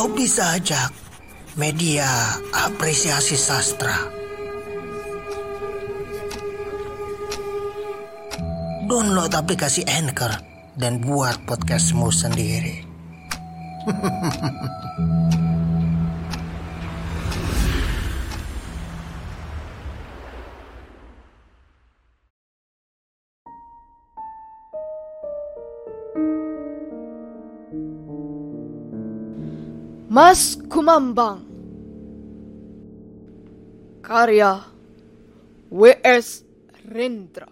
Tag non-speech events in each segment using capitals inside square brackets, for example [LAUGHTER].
Hobi saja media apresiasi sastra. Download aplikasi Anchor dan buat podcastmu sendiri. [LAUGHS] Mas Kumambang Karya W.S. Rendra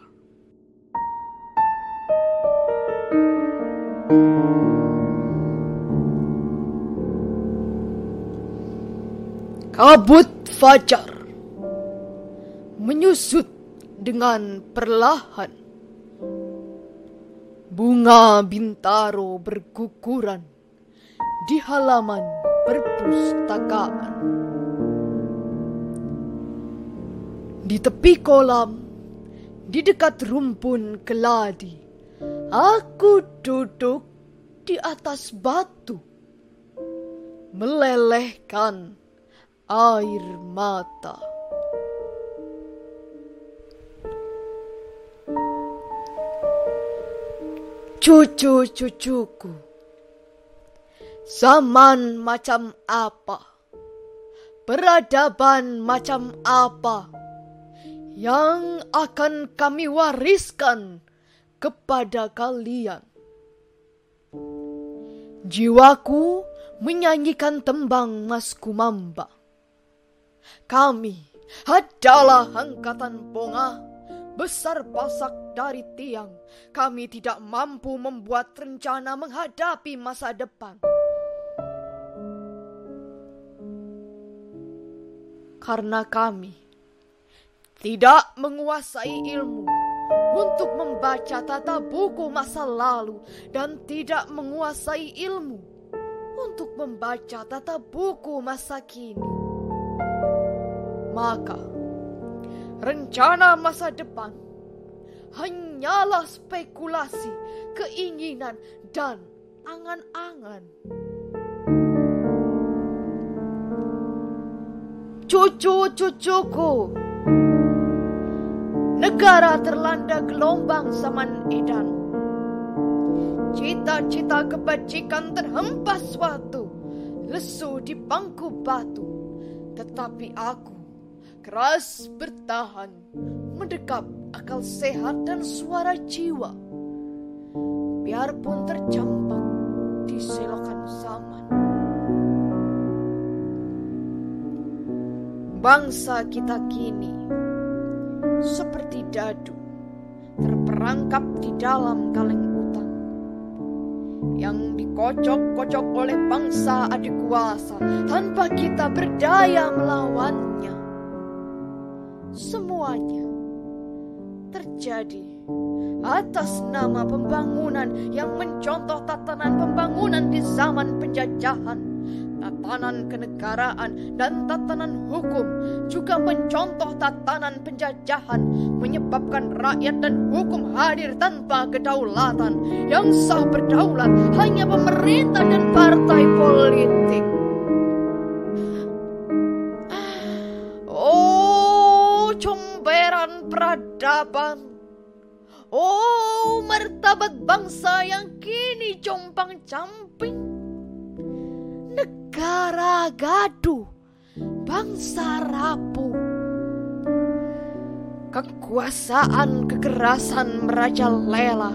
Kabut fajar menyusut dengan perlahan. Bunga bintaro berguguran di halaman perpustakaan. Di tepi kolam, di dekat rumpun keladi, aku duduk di atas batu, melelehkan air mata. Cucu-cucuku, zaman macam apa, peradaban macam apa yang akan kami wariskan kepada kalian. Jiwaku menyanyikan tembang Mas Kumamba. Kami adalah angkatan ponga besar pasak dari tiang. Kami tidak mampu membuat rencana menghadapi masa depan. Karena kami tidak menguasai ilmu untuk membaca tata buku masa lalu dan tidak menguasai ilmu untuk membaca tata buku masa kini. Maka, rencana masa depan hanyalah spekulasi, keinginan, dan angan-angan. Cucu-cucuku, negara terlanda gelombang zaman edan. Cita-cita kebajikan terhempas suatu, lesu di bangku batu. Tetapi aku keras bertahan, mendekap akal sehat dan suara jiwa. Biarpun terjampak Bangsa kita kini seperti dadu terperangkap di dalam kaleng utang yang dikocok-kocok oleh bangsa adik kuasa tanpa kita berdaya melawannya. Semuanya terjadi atas nama pembangunan yang mencontoh tatanan pembangunan di zaman penjajahan tatanan kenegaraan dan tatanan hukum juga mencontoh tatanan penjajahan menyebabkan rakyat dan hukum hadir tanpa kedaulatan. Yang sah berdaulat hanya pemerintah dan partai politik. Oh comberan peradaban. Oh martabat bangsa yang kini compang camping negara gaduh, bangsa rapuh. Kekuasaan kekerasan merajalela,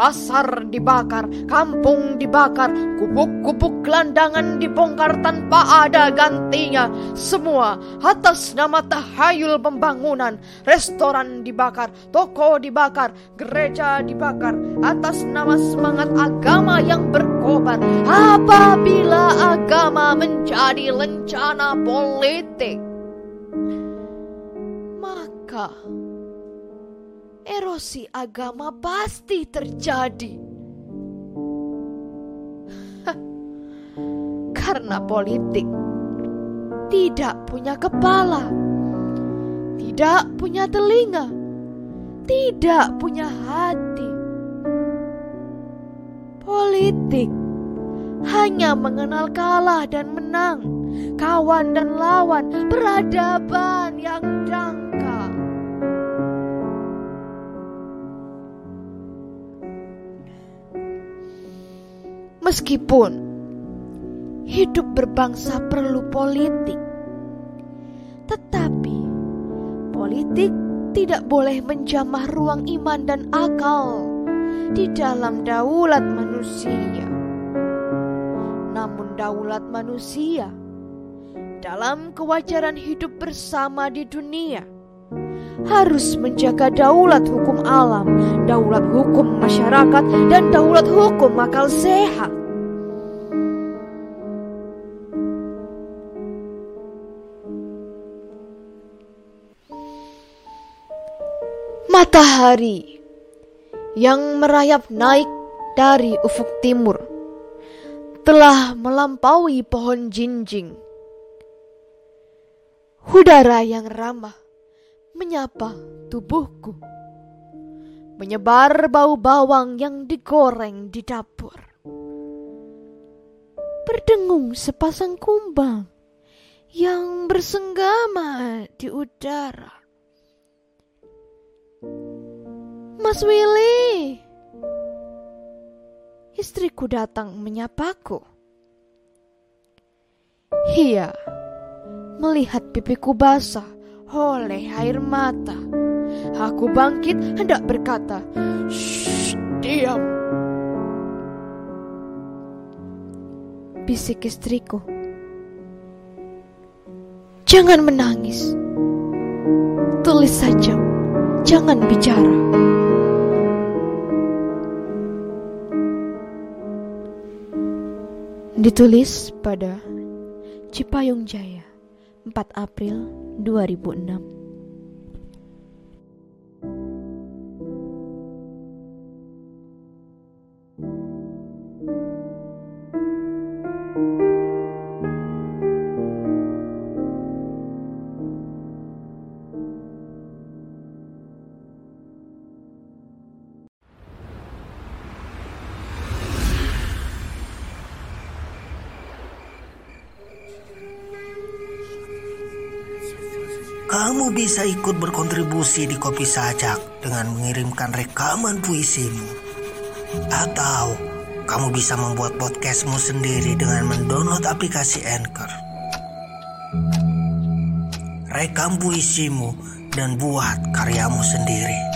pasar dibakar, kampung dibakar, gubuk-gubuk gelandangan dibongkar tanpa ada gantinya. Semua atas nama tahayul pembangunan, restoran dibakar, toko dibakar, gereja dibakar, atas nama semangat agama yang berkobar. Apabila agama menjadi lencana politik, maka erosi agama pasti terjadi. Karena politik tidak punya kepala, tidak punya telinga, tidak punya hati. Politik hanya mengenal kalah dan menang, kawan dan lawan, peradaban yang dangkal. Meskipun hidup berbangsa perlu politik, tetapi politik tidak boleh menjamah ruang iman dan akal di dalam daulat manusia. Namun daulat manusia dalam kewajaran hidup bersama di dunia harus menjaga daulat hukum alam, daulat hukum masyarakat, dan daulat hukum akal sehat. Matahari yang merayap naik dari ufuk timur telah melampaui pohon jinjing. Udara yang ramah menyapa tubuhku. Menyebar bau bawang yang digoreng di dapur. Berdengung sepasang kumbang yang bersenggama di udara. Mas Willy, istriku datang menyapaku. Ia melihat pipiku basah oleh air mata. Aku bangkit hendak berkata, Shh, diam. Bisik istriku. Jangan menangis. Tulis saja, jangan bicara. Ditulis pada Cipayung Jaya 4 April 2006 Kamu bisa ikut berkontribusi di Kopi Sajak dengan mengirimkan rekaman puisimu. Atau kamu bisa membuat podcastmu sendiri dengan mendownload aplikasi Anchor. Rekam puisimu dan buat karyamu sendiri.